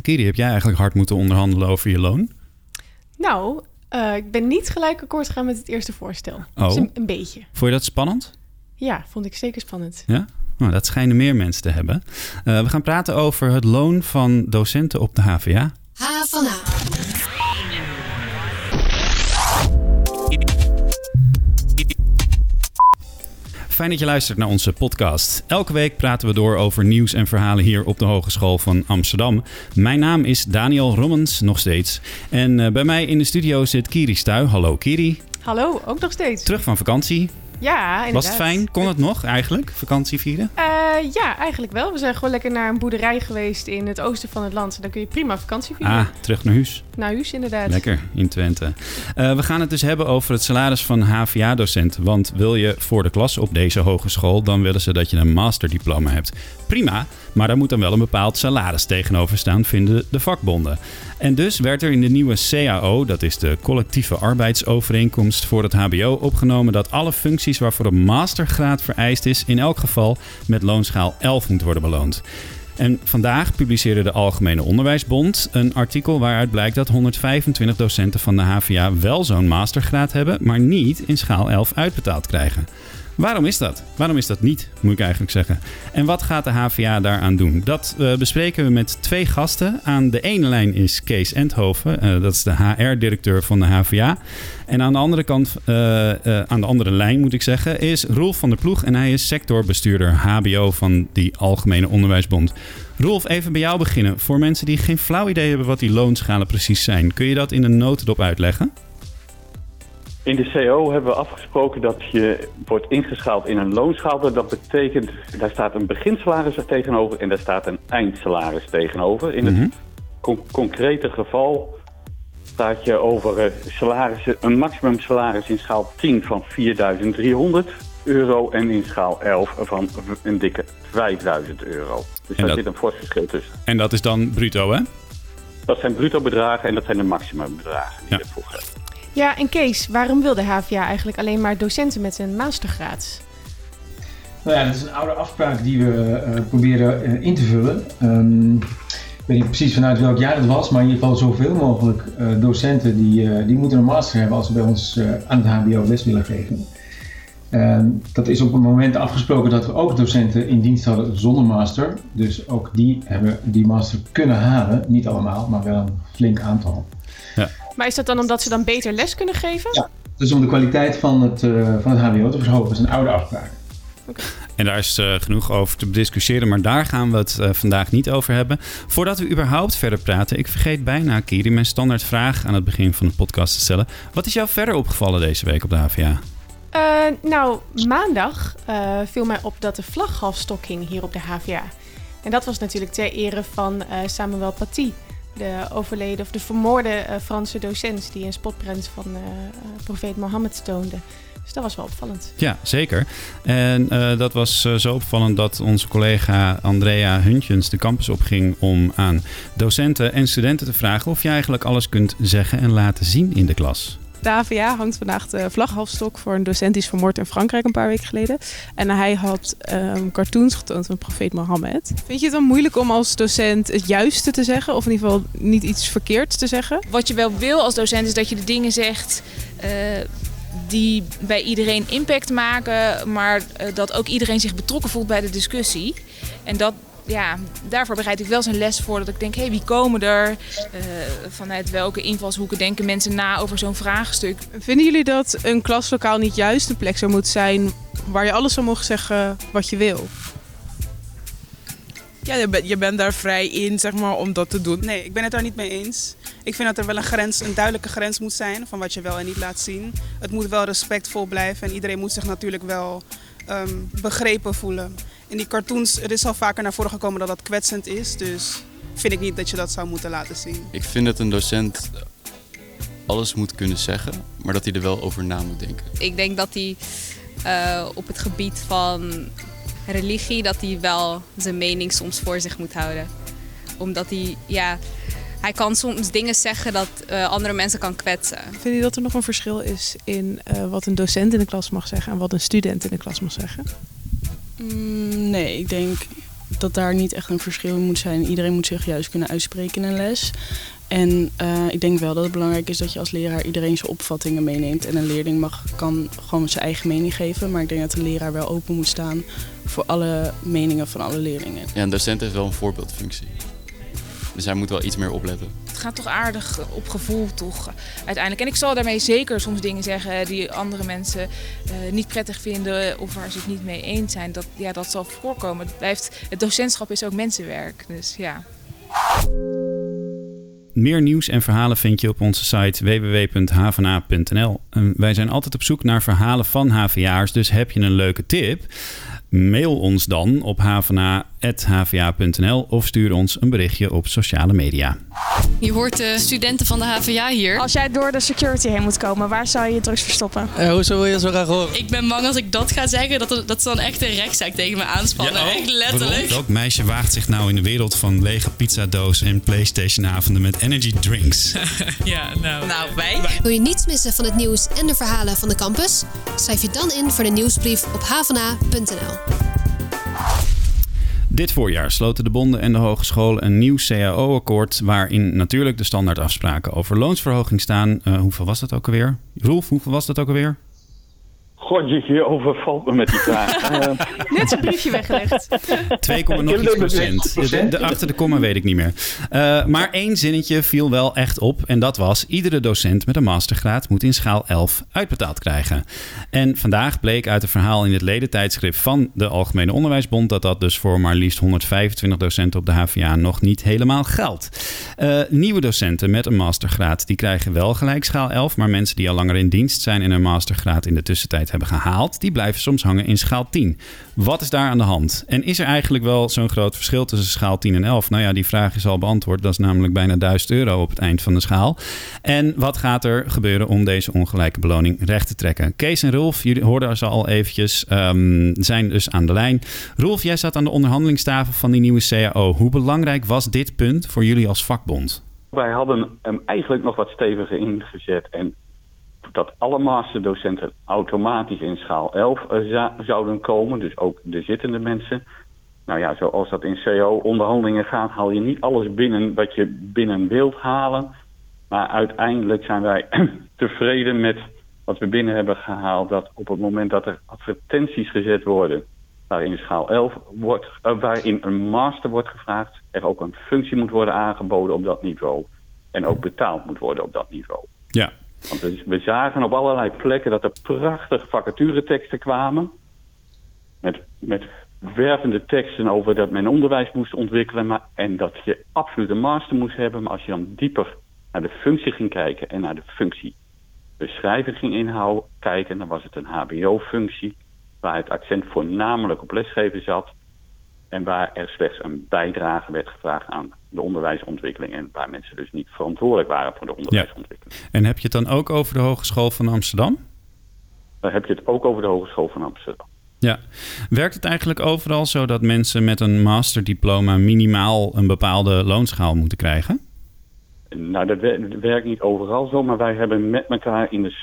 Kiri, heb jij eigenlijk hard moeten onderhandelen over je loon? Nou, uh, ik ben niet gelijk akkoord gegaan met het eerste voorstel. Oh. Dus een, een, beetje. Vond je dat spannend? Ja, vond ik zeker spannend. Ja? Nou, dat schijnen meer mensen te hebben. Uh, we gaan praten over het loon van docenten op de HVA. H van H. Fijn dat je luistert naar onze podcast. Elke week praten we door over nieuws en verhalen hier op de Hogeschool van Amsterdam. Mijn naam is Daniel Rommens, nog steeds. En uh, bij mij in de studio zit Kiri Stuy. Hallo Kiri. Hallo, ook nog steeds. Terug van vakantie. Ja, inderdaad. Was het fijn? Kon het nog eigenlijk, vakantie vieren? Uh, ja, eigenlijk wel. We zijn gewoon lekker naar een boerderij geweest in het oosten van het land. Dan kun je prima vakantie vieren. Ah, terug naar huis. Naar huis, inderdaad. Lekker, in Twente. Uh, we gaan het dus hebben over het salaris van HVA-docenten. Want wil je voor de klas op deze hogeschool, dan willen ze dat je een masterdiploma hebt. Prima, maar daar moet dan wel een bepaald salaris tegenover staan, vinden de vakbonden. En dus werd er in de nieuwe CAO, dat is de collectieve arbeidsovereenkomst voor het HBO, opgenomen dat alle functies waarvoor een mastergraad vereist is, in elk geval met loonschaal 11 moet worden beloond. En vandaag publiceerde de Algemene Onderwijsbond een artikel waaruit blijkt dat 125 docenten van de HVA wel zo'n mastergraad hebben, maar niet in schaal 11 uitbetaald krijgen. Waarom is dat? Waarom is dat niet, moet ik eigenlijk zeggen? En wat gaat de HVA daaraan doen? Dat uh, bespreken we met twee gasten. Aan de ene lijn is Kees Endhoven, uh, dat is de HR-directeur van de HVA. En aan de andere kant, uh, aan de andere lijn moet ik zeggen, is Rolf van der Ploeg. En hij is sectorbestuurder HBO van die Algemene Onderwijsbond. Rolf, even bij jou beginnen. Voor mensen die geen flauw idee hebben wat die loonschalen precies zijn, kun je dat in een notendop uitleggen? In de CO hebben we afgesproken dat je wordt ingeschaald in een loonschaal. Dat betekent, daar staat een beginsalaris tegenover en daar staat een eindsalaris tegenover. In het mm -hmm. concrete geval staat je over uh, salarissen, een maximum salaris in schaal 10 van 4.300 euro en in schaal 11 van een dikke 5.000 euro. Dus daar dat... zit een fors verschil tussen. En dat is dan bruto, hè? Dat zijn bruto bedragen en dat zijn de maximumbedragen die ja. je ervoor hebt. Ja, en Kees, waarom wil de HVA eigenlijk alleen maar docenten met een mastergraad? Nou ja, dat is een oude afspraak die we uh, proberen uh, in te vullen. Um, ik weet niet precies vanuit welk jaar het was, maar in ieder geval zoveel mogelijk uh, docenten die, die moeten een master hebben als ze bij ons aan het HBO les willen geven. Um, dat is op het moment afgesproken dat we ook docenten in dienst hadden zonder master. Dus ook die hebben die master kunnen halen. Niet allemaal, maar wel een flink aantal. Maar is dat dan omdat ze dan beter les kunnen geven? Ja, dus om de kwaliteit van het, uh, van het HBO te verhogen. Dat is een oude afspraak. Okay. En daar is uh, genoeg over te discussiëren, maar daar gaan we het uh, vandaag niet over hebben. Voordat we überhaupt verder praten, ik vergeet bijna, Kiri, mijn standaard vraag aan het begin van de podcast te stellen. Wat is jou verder opgevallen deze week op de HVA? Uh, nou, maandag uh, viel mij op dat de vlaghalfstok hing hier op de HVA. En dat was natuurlijk ter ere van uh, Samuel Paty, de overleden of de vermoorde Franse docent die een spotprent van profeet Mohammed toonde. Dus dat was wel opvallend. Ja, zeker. En dat was zo opvallend dat onze collega Andrea Huntjens de campus opging om aan docenten en studenten te vragen of je eigenlijk alles kunt zeggen en laten zien in de klas. De hangt vandaag de vlaghalfstok voor een docent die is vermoord in Frankrijk een paar weken geleden. En hij had um, cartoons getoond van profeet Mohammed. Vind je het dan moeilijk om als docent het juiste te zeggen? Of in ieder geval niet iets verkeerds te zeggen? Wat je wel wil als docent is dat je de dingen zegt... Uh, die bij iedereen impact maken, maar uh, dat ook iedereen zich betrokken voelt bij de discussie. En dat, ja, daarvoor bereid ik wel een les voor. Dat ik denk, hé, hey, wie komen er? Uh, vanuit welke invalshoeken denken mensen na over zo'n vraagstuk? Vinden jullie dat een klaslokaal niet juist een plek zou moeten zijn... waar je alles zou mogen zeggen wat je wil? Ja, je, ben, je bent daar vrij in, zeg maar, om dat te doen. Nee, ik ben het daar niet mee eens. Ik vind dat er wel een grens, een duidelijke grens moet zijn... van wat je wel en niet laat zien. Het moet wel respectvol blijven en iedereen moet zich natuurlijk wel... Um, begrepen voelen. In die cartoons, er is al vaker naar voren gekomen dat dat kwetsend is. Dus vind ik niet dat je dat zou moeten laten zien. Ik vind dat een docent alles moet kunnen zeggen, maar dat hij er wel over na moet denken. Ik denk dat hij uh, op het gebied van religie, dat hij wel zijn mening soms voor zich moet houden. Omdat hij, ja, hij kan soms dingen zeggen dat uh, andere mensen kan kwetsen. Vind je dat er nog een verschil is in uh, wat een docent in de klas mag zeggen en wat een student in de klas mag zeggen? Mm, nee, ik denk dat daar niet echt een verschil in moet zijn. Iedereen moet zich juist kunnen uitspreken in een les. En uh, ik denk wel dat het belangrijk is dat je als leraar iedereen zijn opvattingen meeneemt. En een leerling mag, kan gewoon zijn eigen mening geven. Maar ik denk dat de leraar wel open moet staan voor alle meningen van alle leerlingen. Ja, een docent heeft wel een voorbeeldfunctie. Dus hij moet wel iets meer opletten. Gaat toch aardig op gevoel, toch? Uiteindelijk. En ik zal daarmee zeker soms dingen zeggen die andere mensen niet prettig vinden of waar ze het niet mee eens zijn. Dat, ja, dat zal voorkomen. Het, blijft, het docentschap is ook mensenwerk. Dus ja. Meer nieuws en verhalen vind je op onze site www.hvna.nl. Wij zijn altijd op zoek naar verhalen van HVA'ers, dus heb je een leuke tip? Mail ons dan op hvna.hva.nl of stuur ons een berichtje op sociale media. Je hoort de studenten van de HVA hier. Als jij door de security heen moet komen, waar zou je je drugs verstoppen? Uh, hoezo wil je zo graag horen? Ik ben bang als ik dat ga zeggen, dat, dat ze dan echt een rechtszaak tegen me aanspannen. Ja, oh, echt letterlijk. Welk meisje waagt zich nou in de wereld van lege pizzadoos en Playstation-avonden met energy drinks? ja, nou, nou wij. Wil je niets missen van het nieuws en de verhalen van de campus? Schrijf je dan in voor de nieuwsbrief op havana.nl. Dit voorjaar sloten de bonden en de hogescholen een nieuw CAO-akkoord... waarin natuurlijk de standaardafspraken over loonsverhoging staan. Uh, hoeveel was dat ook alweer? Rolf, hoeveel was dat ook alweer? God, je overvalt me met die vraag. uh, Net een briefje weggelegd. 2, nog iets procent. De, de, achter de komma weet ik niet meer. Uh, maar één zinnetje viel wel echt op. En dat was: iedere docent met een mastergraad moet in schaal 11 uitbetaald krijgen. En vandaag bleek uit een verhaal in het ledentijdschrift van de Algemene Onderwijsbond dat dat dus voor maar liefst 125 docenten op de HVA nog niet helemaal geldt. Uh, nieuwe docenten met een mastergraad die krijgen wel gelijk schaal 11, maar mensen die al langer in dienst zijn en een mastergraad in de tussentijd hebben gehaald, die blijven soms hangen in schaal 10. Wat is daar aan de hand? En is er eigenlijk wel zo'n groot verschil tussen schaal 10 en 11? Nou ja, die vraag is al beantwoord. Dat is namelijk bijna 1000 euro op het eind van de schaal. En wat gaat er gebeuren om deze ongelijke beloning recht te trekken? Kees en Rolf, jullie hoorden ze al eventjes, um, zijn dus aan de lijn. Rolf, jij zat aan de onderhandelingstafel van die nieuwe CAO. Hoe belangrijk was dit punt voor jullie als vakbond? Wij hadden hem eigenlijk nog wat steviger ingezet. En dat alle masterdocenten automatisch in schaal 11 uh, eh, zouden komen. Dus ook de zittende mensen. Nou ja, zoals dat in CO-onderhandelingen gaat, haal je niet alles binnen wat je binnen wilt halen. Maar uiteindelijk zijn wij tevreden met wat we binnen hebben gehaald. Dat op het moment dat er advertenties gezet worden waarin schaal 11 wordt, uh, waarin een master wordt gevraagd, er ook een functie moet worden aangeboden op dat niveau. En ook betaald moet worden op dat niveau. Ja, want we, zagen op allerlei plekken dat er prachtige vacatureteksten kwamen. Met, met wervende teksten over dat men onderwijs moest ontwikkelen. Maar, en dat je absoluut een master moest hebben. Maar als je dan dieper naar de functie ging kijken en naar de functiebeschrijving ging inhouden, kijken, dan was het een HBO-functie. Waar het accent voornamelijk op lesgeven zat. En waar er slechts een bijdrage werd gevraagd aan de onderwijsontwikkeling. En waar mensen dus niet verantwoordelijk waren voor de onderwijsontwikkeling. Ja. En heb je het dan ook over de Hogeschool van Amsterdam? Dan heb je het ook over de Hogeschool van Amsterdam. Ja. Werkt het eigenlijk overal zo dat mensen met een masterdiploma minimaal een bepaalde loonschaal moeten krijgen? Nou, dat werkt niet overal zo, maar wij hebben met elkaar in de,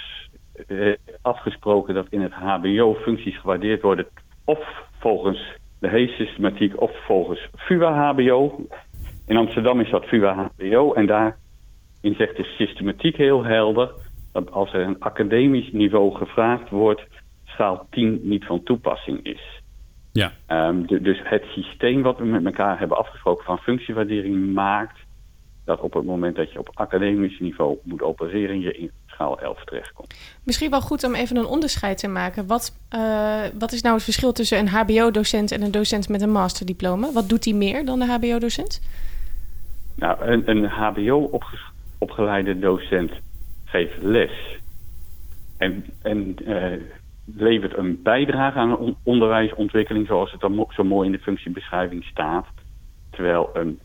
eh, afgesproken dat in het HBO functies gewaardeerd worden of volgens de hees-systematiek of volgens FUA-HBO. In Amsterdam is dat FUA-HBO en daarin zegt de systematiek heel helder dat als er een academisch niveau gevraagd wordt, schaal 10 niet van toepassing is. Ja. Um, dus het systeem wat we met elkaar hebben afgesproken van functiewaardering maakt dat op het moment dat je op academisch niveau moet opereren, je in schaal 11 terechtkomt. Misschien wel goed om even een onderscheid te maken. Wat, uh, wat is nou het verschil tussen een HBO-docent en een docent met een masterdiploma? Wat doet die meer dan de HBO-docent? Nou, een, een HBO-opgeleide docent geeft les en, en uh, levert een bijdrage aan onderwijsontwikkeling, zoals het dan zo mooi in de functiebeschrijving staat. Terwijl een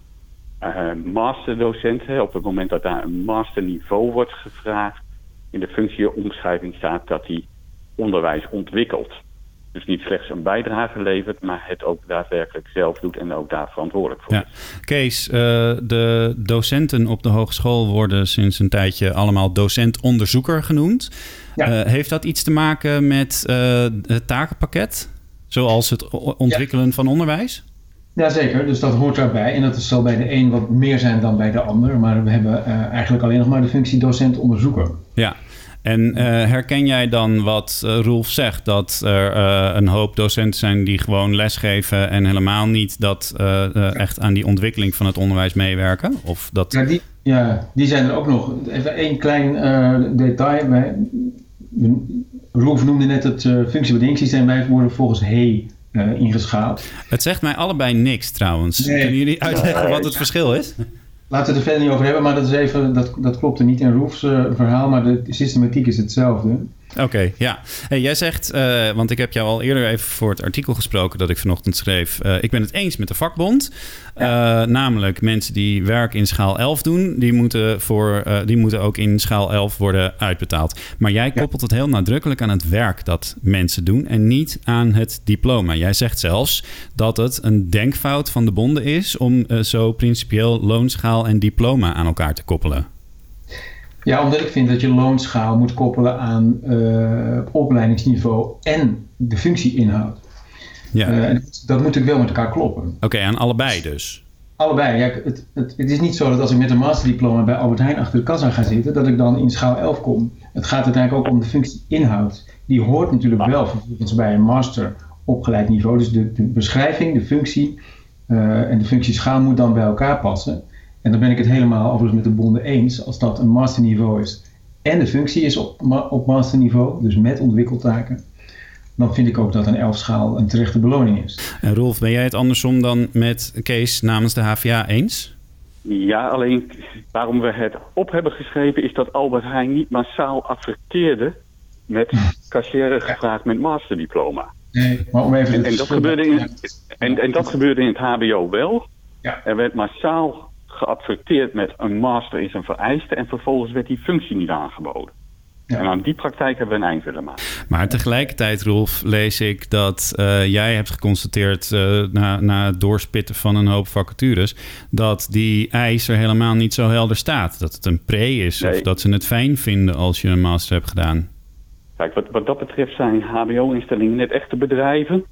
uh, masterdocent, hè, op het moment dat daar een masterniveau wordt gevraagd, in de functieomschrijving staat dat hij onderwijs ontwikkelt. Dus niet slechts een bijdrage levert, maar het ook daadwerkelijk zelf doet en ook daar verantwoordelijk voor ja. Kees, uh, de docenten op de hogeschool worden sinds een tijdje allemaal docent-onderzoeker genoemd. Ja. Uh, heeft dat iets te maken met uh, het takenpakket? Zoals het ontwikkelen ja. van onderwijs? Jazeker, dus dat hoort daarbij. En dat zal bij de een wat meer zijn dan bij de ander. Maar we hebben uh, eigenlijk alleen nog maar de functie docent-onderzoeker. Ja, en uh, herken jij dan wat uh, Roelf zegt? Dat er een hoop docenten zijn die gewoon lesgeven... en helemaal niet dat echt aan die ontwikkeling van het onderwijs meewerken? Of dat... ja, die, ja, die zijn er ook nog. Even één klein detail. Wij, Rolf noemde net het uh, functiebedieningssysteem. Wij worden volgens HE uh, ingeschaald. Het zegt mij allebei niks trouwens. Nee. Kunnen jullie uitleggen wat het verschil is? Laten we het er verder niet over hebben, maar dat, is even, dat, dat klopt er niet in Roefs uh, verhaal, maar de systematiek is hetzelfde. Oké, ja. Hey, jij zegt, uh, want ik heb jou al eerder even voor het artikel gesproken dat ik vanochtend schreef. Uh, ik ben het eens met de vakbond. Ja. Uh, namelijk mensen die werk in schaal 11 doen, die moeten, voor, die moeten ook in schaal 11 worden uitbetaald. Maar jij koppelt ja. het heel nadrukkelijk aan het werk dat mensen doen en niet aan het diploma. Jij zegt zelfs dat het een denkfout van de bonden is om zo principieel loonschaal en diploma aan elkaar te koppelen. Ja, omdat ik vind dat je loonschaal moet koppelen aan uh, opleidingsniveau en de functieinhoud. Ja. Uh, en dat moet ik wel met elkaar kloppen. Oké, okay, aan allebei dus? Allebei. Ja, het, het, het, is niet zo dat als ik met een masterdiploma bij Albert Heijn achter de kassa ga zitten, dat ik dan in schaal 11 kom. Het gaat uiteindelijk ook om de functieinhoud. Die hoort natuurlijk wel vervolgens bij een master opgeleid niveau. Dus de, de beschrijving, de functie uh, en de functieschaal moet dan bij elkaar passen. En dan ben ik het helemaal overigens met de bonden eens. Als dat een masterniveau is en de functie is op, op masterniveau, dus met ontwikkeltaken, dan vind ik ook dat een elfschaal een terechte beloning is. En Rolf, ben jij het andersom dan met Kees namens de HVA eens? Ja, alleen waarom we het op hebben geschreven is dat Albert Heijn niet massaal adverteerde met cashier gevraagd met masterdiploma. Nee, maar om even... En, en, dat, gebeurde in, en, en dat gebeurde in het hbo wel. Ja. Er werd massaal geadverteerd met een master is een vereiste en vervolgens werd die functie niet aangeboden. Ja. En aan die praktijk hebben we een eind willen maken. Maar tegelijkertijd, Rolf, lees ik dat uh, jij hebt geconstateerd uh, na, na het doorspitten van een hoop vacatures, dat die eis er helemaal niet zo helder staat. Dat het een pre is nee. of dat ze het fijn vinden als je een master hebt gedaan. Kijk, wat, wat dat betreft zijn HBO-instellingen net echte bedrijven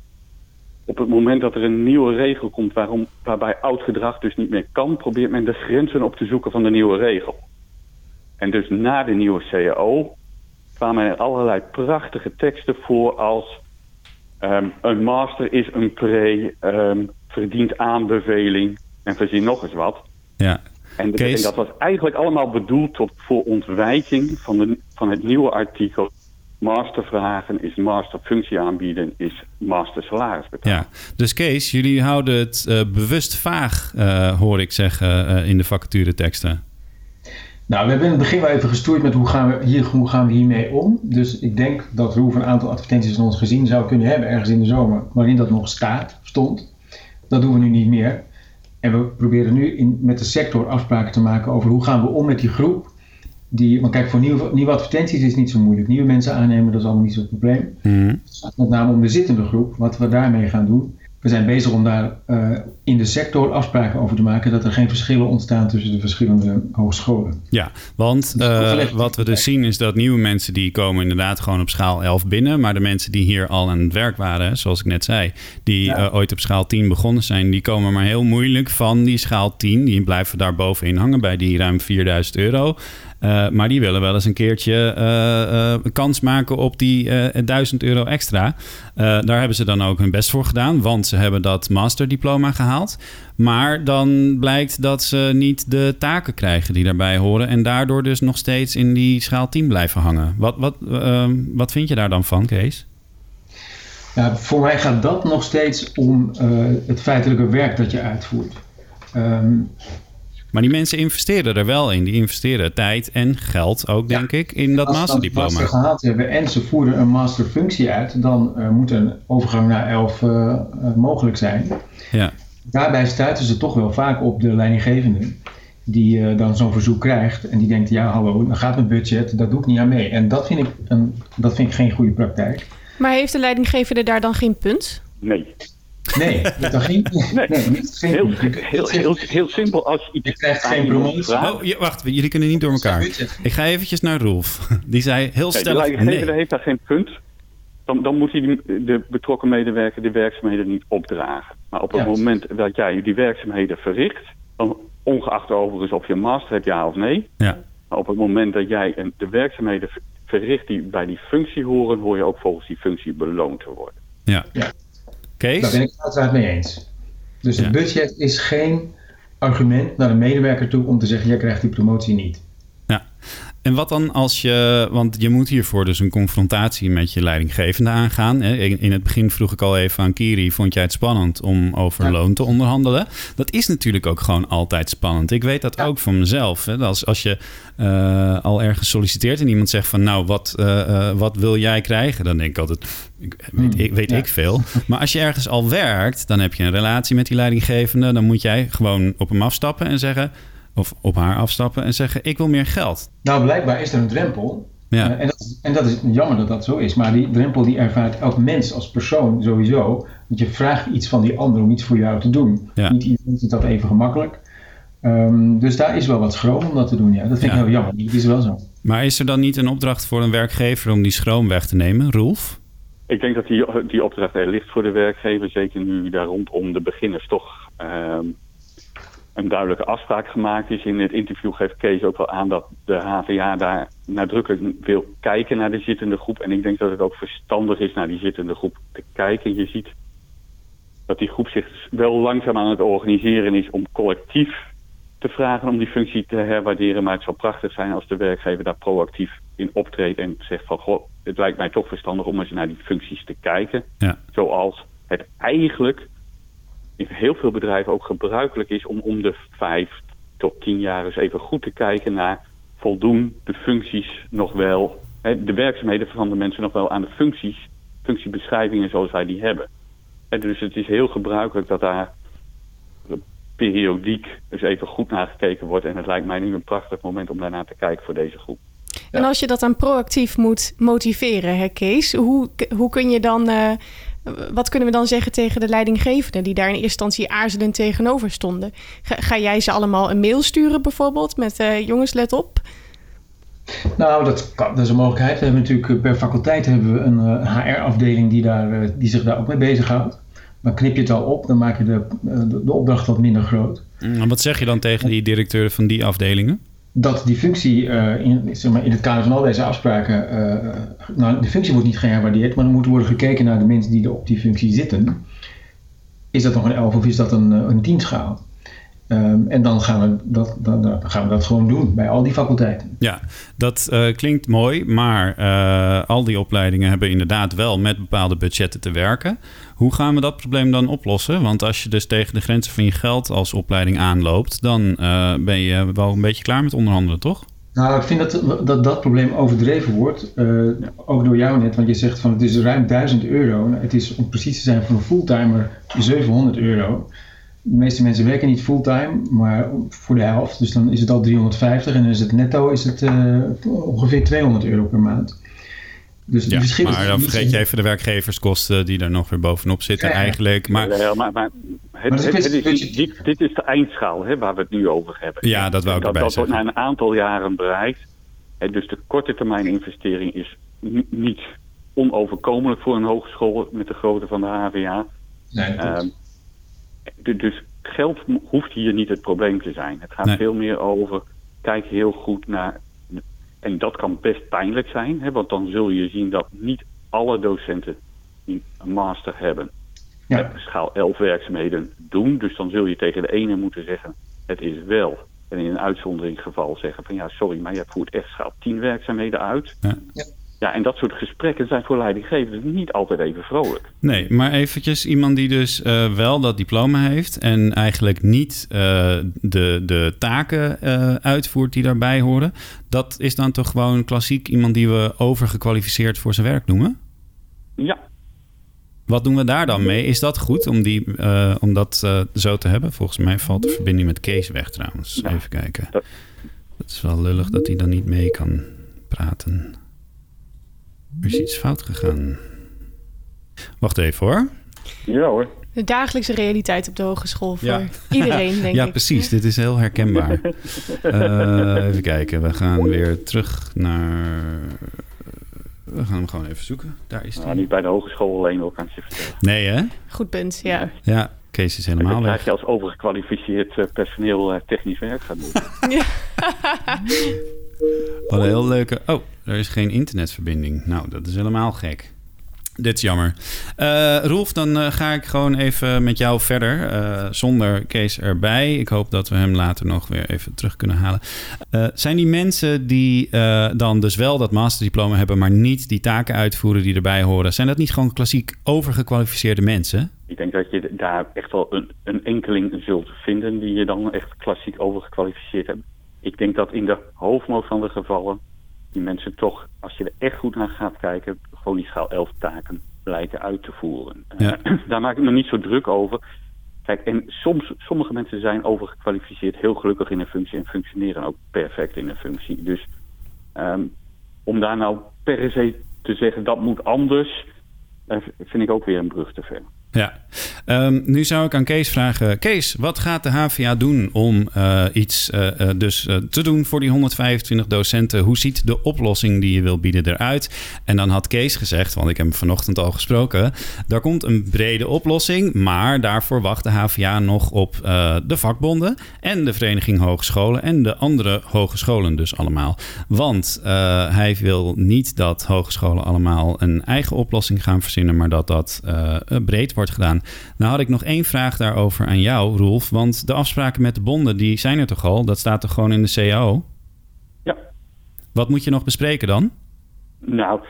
op het moment dat er een nieuwe regel komt waarom, waarbij oud gedrag dus niet meer kan, probeert men de grenzen op te zoeken van de nieuwe regel. En dus na de nieuwe CAO kwamen er allerlei prachtige teksten voor als um, een master is een pre, um, verdient aanbeveling en verzin nog eens wat. Ja. En, de, en dat was eigenlijk allemaal bedoeld tot, voor ontwijking van, de, van het nieuwe artikel master vragen is master functie aanbieden, is master salaris betalen. Ja, dus Kees, jullie houden het uh, bewust vaag, uh, hoor ik zeggen, uh, in de vacatureteksten. Nou, we hebben in het begin wel even gestoeid met hoe gaan we, hier, hoe gaan we hiermee om. Dus ik denk dat Roef een aantal advertenties van ons gezien zou kunnen hebben ergens in de zomer, waarin dat nog staat, stond. Dat doen we nu niet meer. En we proberen nu in, met de sector afspraken te maken over hoe gaan we om met die groep die, maar kijk, voor nieuwe, nieuwe advertenties is het niet zo moeilijk. Nieuwe mensen aannemen, dat is allemaal niet zo'n probleem. Mm. Het gaat met name om de zittende groep, wat we daarmee gaan doen. We zijn bezig om daar uh, in de sector afspraken over te maken, dat er geen verschillen ontstaan tussen de verschillende hogescholen. Ja, want uh, wat we dus zien is dat nieuwe mensen die komen inderdaad gewoon op schaal 11 binnen, maar de mensen die hier al aan het werk waren, zoals ik net zei, die ja. uh, ooit op schaal 10 begonnen zijn, die komen maar heel moeilijk van die schaal 10. Die blijven daar bovenin hangen bij die ruim 4000 euro. Uh, maar die willen wel eens een keertje uh, kans maken op die 1000 euro extra. daar hebben ze dan ook hun best voor gedaan, want ze hebben dat masterdiploma gehaald. Maar dan blijkt dat ze niet de taken krijgen die daarbij horen. En daardoor dus nog steeds in die schaal 10 blijven hangen. Wat, wat, wat vind je daar dan van, Kees? Ja, voor mij gaat dat nog steeds om het feitelijke werk dat je uitvoert. Um, maar die mensen investeren er wel in. Die investeren tijd en geld ook, denk ja. ik, in dat Als masterdiploma. Als ze gehaald hebben en ze voeren een masterfunctie uit, dan uh, moet een overgang naar 11 uh, uh, mogelijk zijn. Ja. Daarbij stuiten ze toch wel vaak op de leidinggevende. Die uh, dan zo'n verzoek krijgt en die denkt, ja hallo, dan gaat mijn budget, daar doe ik niet aan mee. En dat vind ik, een, dat vind ik geen goede praktijk. Maar heeft de leidinggevende daar dan geen punt? Nee. Nee, dat ging nee. nee niet, heel, heel, heel, heel, simpel. Als je, je krijgt geen promotie. Oh, ja, wacht, jullie kunnen niet door elkaar. Ik ga eventjes naar Rolf. Die zei heel stellig nee. De leidinggevende heeft daar geen punt. dan, dan moet hij die- de betrokken medewerker de werkzaamheden niet opdragen. Maar op het Ja. moment dat jij die werkzaamheden verricht, dan ongeacht overigens of je een master hebt, ja of nee. Ja. Maar op het moment dat jij de werkzaamheden ver- verricht die bij die functie horen, hoor je ook volgens die functie beloond te worden. Ja. Kees? Daar ben ik het uiteraard mee eens. Dus het budget is geen argument naar de medewerker toe om te zeggen: jij krijgt die promotie niet. En wat dan als je, want je moet hiervoor dus een confrontatie met je leidinggevende aangaan. In het begin vroeg ik al even aan Kiri, vond jij het spannend om over loon te onderhandelen? Dat is natuurlijk ook gewoon altijd spannend. Ik weet dat ook van mezelf. Hè? Als, als je eh, al ergens solliciteert en iemand zegt van nou, wat, eh, eh, wat wil jij krijgen? Dan denk ik altijd, ik, weet, ik, weet ik veel. Maar als je ergens al werkt, dan heb je een relatie met die leidinggevende. Dan moet jij gewoon op hem afstappen en zeggen, of op haar afstappen en zeggen, ik wil meer geld. Nou, blijkbaar is er een drempel. Ja. Eh, en, dat, is- en dat is jammer dat dat zo is. Maar die drempel die ervaart elk mens als persoon sowieso. Want je vraagt iets van die ander om iets voor jou te doen. Ja. Niet iedereen vindt dat even gemakkelijk. Ehm, dus daar is wel wat schroom om dat te doen. Ja. Dat vind ik heel jammer. Het is wel zo. Maar is er dan niet een opdracht voor een werkgever om die schroom weg te nemen, Roelf? Ik denk dat die, die opdracht er ligt voor de werkgever. Zeker nu daar rondom de beginners toch ehm, een duidelijke afspraak gemaakt is. In het interview geeft Kees ook wel aan dat de HVA daar nadrukkelijk wil kijken naar de zittende groep. En ik denk dat het ook verstandig is naar die zittende groep te kijken. Je ziet dat die groep zich wel langzaam aan het organiseren is om collectief te vragen om die functie te herwaarderen. Maar het zou prachtig zijn als de werkgever daar proactief in optreedt en zegt van goh, het lijkt mij toch verstandig om eens naar die functies te kijken. Ja. Zoals het eigenlijk in heel veel bedrijven ook gebruikelijk is om om de vijf tot tien jaar eens even goed te kijken naar voldoen de functies nog wel, hè, de werkzaamheden van de mensen nog wel aan de functies, functiebeschrijvingen zoals wij die hebben. Hè, dus het is heel gebruikelijk dat daar periodiek eens even goed naar gekeken wordt. En het lijkt mij nu een prachtig moment om daarnaar te kijken voor deze groep. En als je dat dan proactief moet motiveren, hè, Kees, hoe, hoe kun je dan, eh, wat kunnen we dan zeggen tegen de leidinggevenden die daar in eerste instantie aarzelend tegenover stonden? Ga, ga jij ze allemaal een mail sturen bijvoorbeeld met eh, jongens, let op? Nou, dat, kan, dat is een mogelijkheid. We hebben natuurlijk eh, per faculteit hebben we een HR-afdeling die, daar, eh, die zich daar ook mee bezighoudt. Maar knip je het al op, dan maak je de, eh, de, de opdracht wat minder groot. En wat zeg je dan tegen die directeuren van die afdelingen? Dat die functie eh, in, zeg maar, in het kader van al deze afspraken, eh, nou, de functie wordt niet geherwaardeerd, maar er moet worden gekeken naar de mensen die er op die functie zitten. Is dat nog een 11 of is dat een, eh, een 10 schaal? Ehm, en dan gaan, we dat, dan, dan gaan we dat gewoon doen bij al die faculteiten. Ja, dat eh, klinkt mooi, maar eh, al die opleidingen hebben inderdaad wel met bepaalde budgetten te werken. Hoe gaan we dat probleem dan oplossen? Want als je dus tegen de grenzen van je geld als opleiding aanloopt, dan eh, ben je wel een beetje klaar met onderhandelen, toch? Nou, ik vind dat dat, dat probleem overdreven wordt, ook door jou net, want je zegt van het is ruim 1000 euro. Nou, het is om precies te zijn voor een fulltimer 700 euro. De meeste mensen werken niet fulltime, maar voor de helft. Dus dan is het al 350 en dan is het netto is het, eh, ongeveer 200 euro per maand. Dus Ja, maar dan vergeet je even de werkgeverskosten die er nog weer bovenop zitten Ja, ja. eigenlijk. Maar Ja, maar, maar het, Maar dat is het- een het is- dit, dit is de eindschaal hè, waar we het nu over hebben. Ja, dat wou ik dat, erbij dat wordt zeggen. na een aantal jaren bereikt. Hè, dus de korte termijn investering is ni- niet onoverkomelijk voor een hogeschool met de grootte van de HVA. Nee, dat. Ehm, du- dus geld hoeft hier niet het probleem te zijn. Het gaat Nee. veel meer over, kijk heel goed naar... En dat kan best pijnlijk zijn, hè, want dan zul je zien dat niet alle docenten die een master hebben, Ja. schaal 11 werkzaamheden doen. Dus dan zul je tegen de ene moeten zeggen, het is wel. En in een uitzonderingsgeval zeggen van ja, sorry, maar je voert echt schaal 10 werkzaamheden uit. Ja. Ja, en dat soort gesprekken zijn voor leidinggevenden niet altijd even vrolijk. Nee, maar eventjes iemand die dus eh, wel dat diploma heeft en eigenlijk niet eh, de, de taken eh, uitvoert die daarbij horen. Dat is dan toch gewoon klassiek iemand die we overgekwalificeerd voor zijn werk noemen? Ja, Wat doen we daar dan mee? Is dat goed om, die, om dat zo te hebben? Volgens mij valt de verbinding met Kees weg trouwens. Even kijken. dat- Het is wel lullig dat hij dan niet mee kan praten. Er is iets fout gegaan. Wacht even hoor. ja hoor. De dagelijkse realiteit op de hogeschool voor Ja. iedereen, denk ja, ik. precies. Dit is heel herkenbaar. Eh, even kijken. We gaan weer terug naar We gaan hem gewoon even zoeken. Daar is Nou, hij. niet bij de hogeschool alleen ook, kan ik je vertellen. Nee, hè? Goed punt, ja. Ja, Kees is helemaal krijg weg. je als overgekwalificeerd eh, personeel eh, technisch werk gaat doen. Wat een heel leuke... Oh, er is geen internetverbinding. Nou, dat is helemaal gek. Dit is jammer. Eh Rolf, dan eh, ga ik gewoon even met jou verder. eh, zonder Kees erbij. Ik hoop dat we hem later nog weer even terug kunnen halen. Zijn die mensen die dan dus wel dat masterdiploma hebben... maar niet die taken uitvoeren die erbij horen... zijn dat niet gewoon klassiek overgekwalificeerde mensen? Ik denk dat je daar echt wel een, een enkeling zult vinden die je dan echt klassiek overgekwalificeerd hebt. Ik denk dat in de hoofdmoot van de gevallen die mensen toch, als je er echt goed naar gaat kijken, gewoon die schaal 11 taken blijken uit te voeren. Ja. Eh, daar maak ik me niet zo druk over. Kijk, en soms, sommige mensen zijn overgekwalificeerd heel gelukkig in een functie en functioneren ook perfect in een functie. Dus ehm, om daar nou per se te zeggen dat moet anders, eh, vind ik ook weer een brug te ver. Ja, Ehm, nu zou ik aan Kees vragen. Kees, wat gaat de HVA doen om eh, iets eh, eh, dus, te doen voor die 125 docenten? Hoe ziet de oplossing die je wil bieden eruit? En dan had Kees gezegd, want ik heb hem vanochtend al gesproken... daar komt een brede oplossing, maar daarvoor wacht de HVA nog op de vakbonden... en de Vereniging Hogescholen en de andere hogescholen dus allemaal. Want hij wil niet dat hogescholen allemaal een eigen oplossing gaan verzinnen... maar dat dat breed wordt gedaan. Nou had ik nog één vraag daarover aan jou, Roelf. Want de afspraken met de bonden, die zijn er toch al? Dat staat toch gewoon in de CAO? Ja. Wat moet je nog bespreken dan? Nou,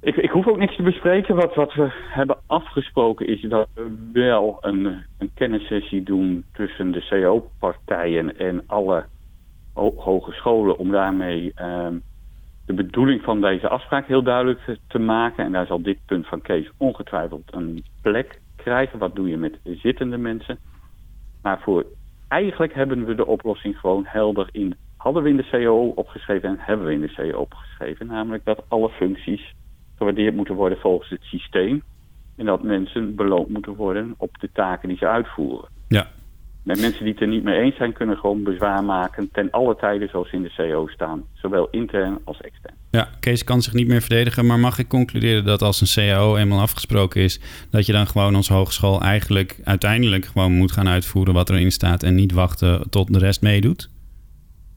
ik, ik hoef ook niks te bespreken. Wat, wat we hebben afgesproken is dat we wel een, een kennissessie doen tussen de CO-partijen en alle ho- hogescholen om daarmee ehm, de bedoeling van deze afspraak heel duidelijk te, te maken. En daar zal dit punt van Kees ongetwijfeld een plek krijgen. Wat doe je met zittende mensen? Maar voor eigenlijk hebben we de oplossing gewoon helder in. Hadden we in de CO opgeschreven en hebben we in de CO opgeschreven. Namelijk dat alle functies gewaardeerd moeten worden volgens het systeem. En dat mensen beloond moeten worden op de taken die ze uitvoeren. Ja. Mensen die het er niet mee eens zijn, kunnen gewoon bezwaar maken ten alle tijden zoals in de CO staan. Zowel intern als extern. Ja, Kees kan zich niet meer verdedigen, maar mag ik concluderen dat als een CAO eenmaal afgesproken is, dat je dan gewoon als hogeschool eigenlijk uiteindelijk gewoon moet gaan uitvoeren wat erin staat en niet wachten tot de rest meedoet?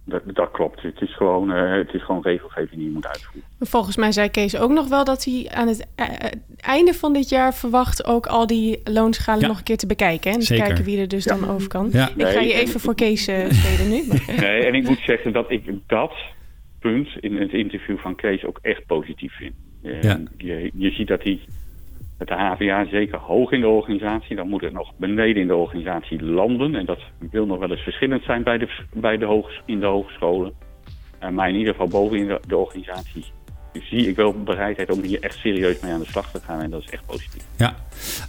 Dat, dat klopt. Het is, gewoon, eh, het is gewoon regelgeving die je moet uitvoeren. Volgens mij zei Kees ook nog wel dat hij aan het eh, eh, einde van dit jaar verwacht ook al die loonschalen Ja. nog een keer te bekijken. hè? En te Zeker. kijken wie er dus dan over kan. Ja. Ik ga je en- even voor Kees spelen nu. maar- Nee, en ik moet zeggen dat ik dat punt in het interview van Kees ook echt positief vind. Eh, Ja. je, je ziet dat hij met de HVA zeker hoog in de organisatie, dan moet het nog beneden in de organisatie landen. En dat wil nog wel eens verschillend zijn bij de, bij de hoges, in de hogescholen. Eh, maar in ieder geval boven in de organisatie zie ik wel bereidheid om hier echt serieus mee aan de slag te gaan. En dat is echt positief. Ja.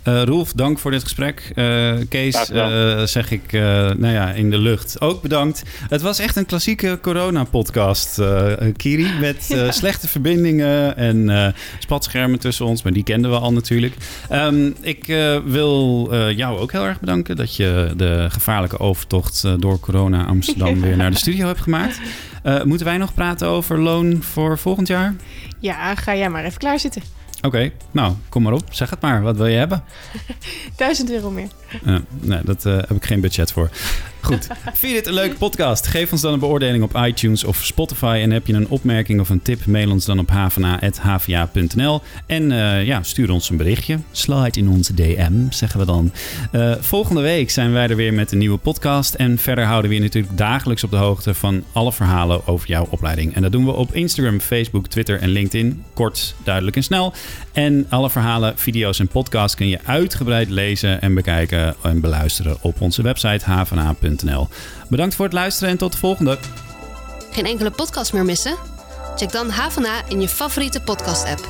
Roelf, dank voor dit gesprek. Graag Kees, eh, zeg ik, nou ja, in de lucht. Ook bedankt. Het was echt een klassieke corona-podcast, Kiri. Met slechte verbindingen en spatschermen tussen ons. Maar die kenden we al natuurlijk. Ehm, ik wil jou ook heel erg bedanken dat je de gevaarlijke overtocht door corona Amsterdam weer naar de studio hebt gemaakt. Eh, moeten wij nog praten over loon voor volgend jaar? Ja, ga jij maar even klaarzitten. Oké, nou, kom maar op. Zeg het maar. Wat wil je hebben? Duizend euro meer. Uh, nee, daar uh, heb ik geen budget voor. Goed. Vind je dit een leuke podcast? Geef ons dan een beoordeling op iTunes of Spotify. En heb je een opmerking of een tip, mail ons dan op havana.hva.nl. En uh, ja, stuur ons een berichtje. Slide in onze DM, zeggen we dan. Uh, volgende week zijn wij er weer met een nieuwe podcast. En verder houden we je natuurlijk dagelijks op de hoogte van alle verhalen over jouw opleiding. En dat doen we op Instagram, Facebook, Twitter en LinkedIn. Kort, duidelijk en snel. En alle verhalen, video's en podcasts kun je uitgebreid lezen en bekijken eh, en beluisteren op onze website havana.nl. Bedankt voor het luisteren en tot de volgende. Geen enkele podcast meer missen? Check dan Havana in je favoriete podcast-app.